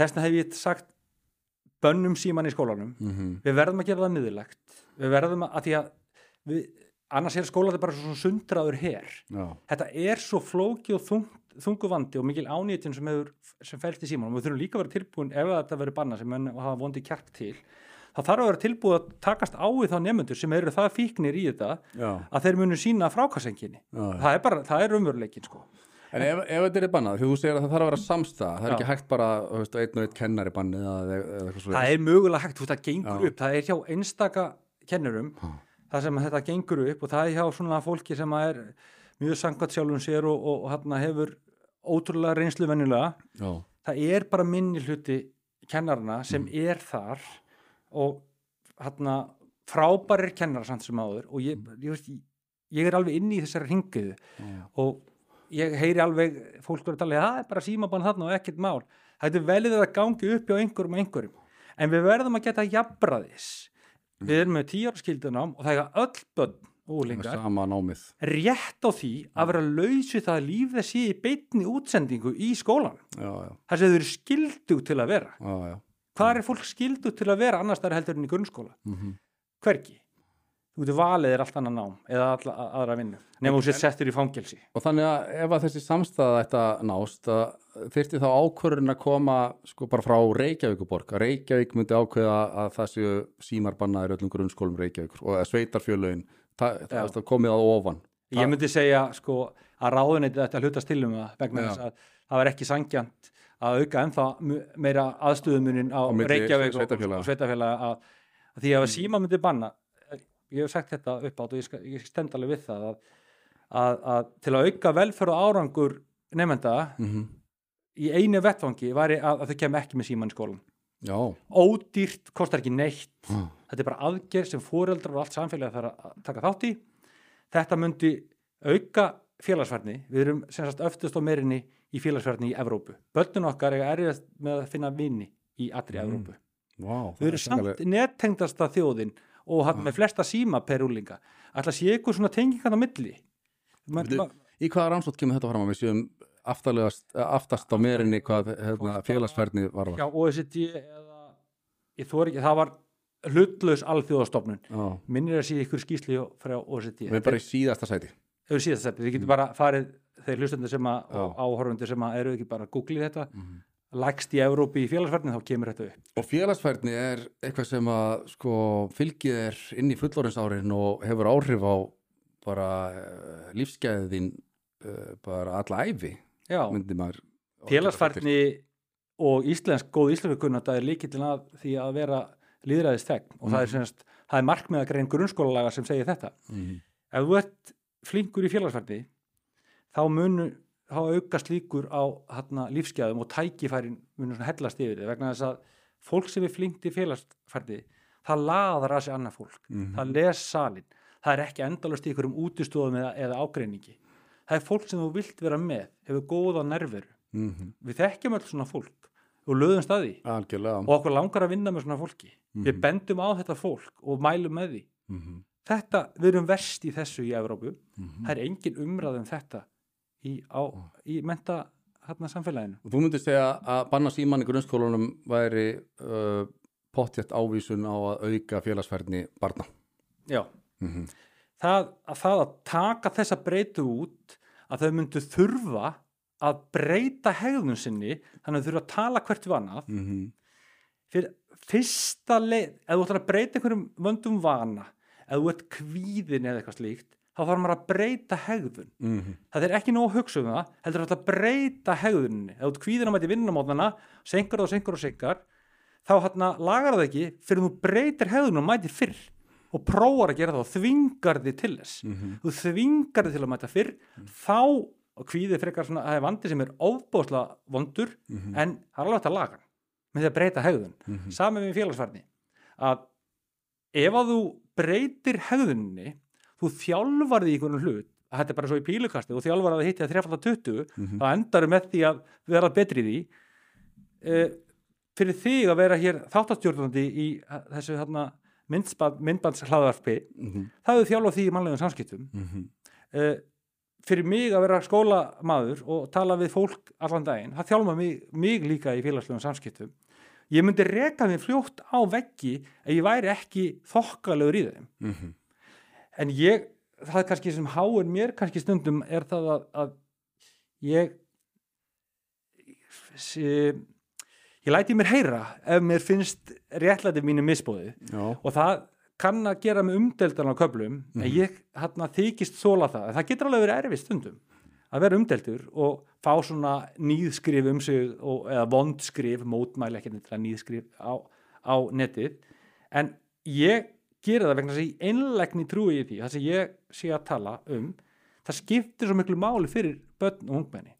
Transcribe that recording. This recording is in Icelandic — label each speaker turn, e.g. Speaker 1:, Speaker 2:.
Speaker 1: þessna hef ég sagt bönnum síman í skólanum.
Speaker 2: Mm
Speaker 1: við verðum að gera það miðurlegt við verðum að, að því að við, annars er skólan bara svo sundraður her.
Speaker 2: Já,
Speaker 1: þetta er svo flóki og þung, þungu vandi og mikil ánýtin sem, sem fælst í síman og við þurfum líka að vera tilbúin ef þetta verður banna sem menn hafa vondi kjark til þá þarf að vera tilbúið að takast á við þá nefnendur sem eru það fíknir í þetta
Speaker 2: já,
Speaker 1: að þeir munu sína frákassenginni
Speaker 2: já.
Speaker 1: það er er umveruleikin sko
Speaker 2: En ef, ef þetta er bannað, þú segir að það þarf að vera samstæða, það er
Speaker 1: Já.
Speaker 2: ekki hægt bara, veist, einn og einn kennari bannið eða, eitthvað svo.
Speaker 1: það er mögulega hægt, þú veist, það gengur
Speaker 2: Já.
Speaker 1: upp það er hjá einstaka kennurum það sem þetta gengur upp og það er hjá svona fólki sem er mjög sangvært sjálfum sér og, og, og hérna hefur ótrúlega reynslu venjulega
Speaker 2: Já,
Speaker 1: það er bara minni hluti kennarana sem
Speaker 2: Mm.
Speaker 1: er þar og hérna frábærir kennarar samt sem áður og ég, ég, veist, ég er alveg inni í þessari ringiðu og ég heyri alveg fólk verið að tala, það er bara símabann þarna og ekkert mál. Það er velið að gangi upp hjá einhverjum og einhverjum. En við verðum að geta jafnbraðis við erum með tíjarskildunám og það er öll
Speaker 2: sama námið.
Speaker 1: rétt á því að vera lausu það að líf þess í beinni útsendingu í skólan þau eru skildu til að vera.
Speaker 2: Já, já.
Speaker 1: hvað er fólk skildu til að vera annars þar heldur en í grunnskóla?
Speaker 2: Mm
Speaker 1: hvergi þú getur valið er allt annað nám eða alla, aðra vinnu nema þú sér settur í fangelsi.
Speaker 2: Og þannig að ef að þessi samstæða þetta nást, að þyrfti þá ákvörðin að koma sko bara frá Reykjavíkuborg, Reykjavík myndi ákveða að það séu símarbannaðir öllum grunnskólum Reykjavíkur og að sveitarfjölögin, það, það komið að ofan.
Speaker 1: ég myndi segja sko að ráðuneytið þetta hlutast til um það vegna þess að það var ekki sangjant að auka ennþá mu- meira aðstöðumunin á,
Speaker 2: Á
Speaker 1: Reykjavík og, og sveitafélaga að, því að ef síma myndi banna ég hef sagt þetta upp átt og ég, ég stend alveg við það að, að, að til að auka velferð og árangur nefnda
Speaker 2: Mm
Speaker 1: í einu vettvangi væri að, að þau kemur ekki með síman í skólan
Speaker 2: Já,
Speaker 1: ódýrt, kostar ekki neitt.
Speaker 2: Já.
Speaker 1: þetta er bara aðgerð sem fóreldrar og allt samfélagi þarf að taka þátt í. Þetta myndi auka félagsfærni. Við erum sem sagt öftust á meirinni í félagsfærni í Evrópu. Börnun okkar er erfiðast með að finna vini í allri
Speaker 2: Mm,
Speaker 1: Evrópu.
Speaker 2: Vá.
Speaker 1: við erum samt nettengdasta þjóðin og hann með flesta síma per úlinga ætla sé ykkur svona tengingan á milli? Ma,
Speaker 2: Í hvaða rannsótt kemur þetta fram? Að við séum aftalegast, eh, aftast á merinni hvað hérna, félagsfærni var
Speaker 1: hjá OECD eða ég þóri ekki, það var hlutlaus alþjóðastofnun.
Speaker 2: Já,
Speaker 1: minnir að sé ykkur skýsli frá OECD
Speaker 2: við erum bara í síðasta sæti.
Speaker 1: Hefur síðast þetta, þið getur bara farið þeir hlustendur sem að,
Speaker 2: Já.
Speaker 1: og áhorfundur sem að eru ekki bara að googlið þetta,
Speaker 2: Mhm.
Speaker 1: Lægst í Evrópi í félagsverðin, þá kemur þetta upp.
Speaker 2: Og félagsfærni er eitthvað sem að sko, fylgið er inn í fullorðinsárin og hefur áhrif á bara uh, lífsgæðin uh, bara alla æfi
Speaker 1: Já,
Speaker 2: myndi maður
Speaker 1: félagsfærni og íslensk, góð íslensku kunnata er líkillin að því að vera líðræðist þegn og það er semst, það er markmið að grein grunnskólalaga sem segir þetta.
Speaker 2: Mm.
Speaker 1: ef þú ert flinkur í félagsfærni þá munu þá aukast líkur á hérna, lífsgæðum og tækifærin munu svona hellast yfir þig vegna þess að fólk sem er flinkt í félagsfærni það laðar að sig annað fólk.
Speaker 2: Mhm.
Speaker 1: það les salin, það er ekki endalast í ykkurum útistofum eða, eða ágreiningi. Það er fólk sem þú vilt vera með hefur góða nerveru,
Speaker 2: Mm
Speaker 1: við þekkjum öll svona fólk og löðum staði
Speaker 2: Algjörlega.
Speaker 1: Og okkur langar að vinna með svona fólki. Við
Speaker 2: Mhm.
Speaker 1: bendum á þetta fólk og mælum með því.
Speaker 2: Mm -hmm.
Speaker 1: þetta, við erum verst í þessu í Evrópu.
Speaker 2: Mhm.
Speaker 1: það er engin umræð um þetta í, í menta hérna samfélaginu.
Speaker 2: Og þú myndir segja að banna síman í grunnskólanum væri uh, pottjætt ávísun á að auka félagsfærni barna.
Speaker 1: Já,
Speaker 2: mm
Speaker 1: það að, það að taka þessa breytu út að þau myndu þurfa að breyta hegðun sinni þannig að þau þurfa að tala hvert við annað.
Speaker 2: -hmm.
Speaker 1: fyrir fyrsta leið ef þú ætlar að breyta einhverjum vöndum vana ef þú ert kvíðin eða eitthvað slíkt þá þarf maður að breyta hegðun
Speaker 2: Mm -hmm.
Speaker 1: það er ekki nóg að hugsa um það heldur að breyta hegðuninni ef þú ert kvíðin að mæti vinnumótnana senkar og senkar og senkar þá hérna lagar það ekki fyrir þú breytir hegðunum og mætir fyrr og prófar að gera það og þvingar þið til þess
Speaker 2: Mhm.
Speaker 1: þú þvingar þið til að mæta fyrr þá og kvíðið frekar svona það er vandi sem er ofbóðslega vondur
Speaker 2: Mhm.
Speaker 1: en það er alveg hægt að laga hann með því að breyta hegðun
Speaker 2: Mhm.
Speaker 1: saman við félagsfærni að ef að þú breytir hegðuninni þú þjálfar því einhvern hlut að þetta er bara svo í pílukasti og þjálfar að það hitti að 3.20
Speaker 2: Mhm.
Speaker 1: þá endar með því að vera betri því e, fyrir þig að vera hér þáttastjórnandi í eh, þessu hérna, myndband, myndbands hlaðvarpi
Speaker 2: Mhm.
Speaker 1: það hefur þjálfað því í mannlegum samskiptum
Speaker 2: Mhm.
Speaker 1: e, fyrir mig að vera skólamaður og tala við fólk allan daginn, það þjálfa mig, mig líka í félagslegum samskiptum ég myndi reka mig fljótt á veggi ef ég væri ekki þokkalegur í þeim
Speaker 2: mm -hmm.
Speaker 1: En ég, það kannski sem háir mér kannski stundum er það að, að ég sé, ég læti mér heyra ef mér finnst réttlæti mínu misbóði og það kann að gera mig umdeldan á köflum en ég hérna, þykist þóla það. En það getur alveg verið erfið stundum að vera umdeldur og fá svona nýðskrif um sig og, eða vondskrif, mótmæli ekki nýðskrif á, á netið. En ég gera það vegna þess að ég einlegni trúi í því það sem ég sé að tala um það skiptir svo miklu máli fyrir börn og ungmenni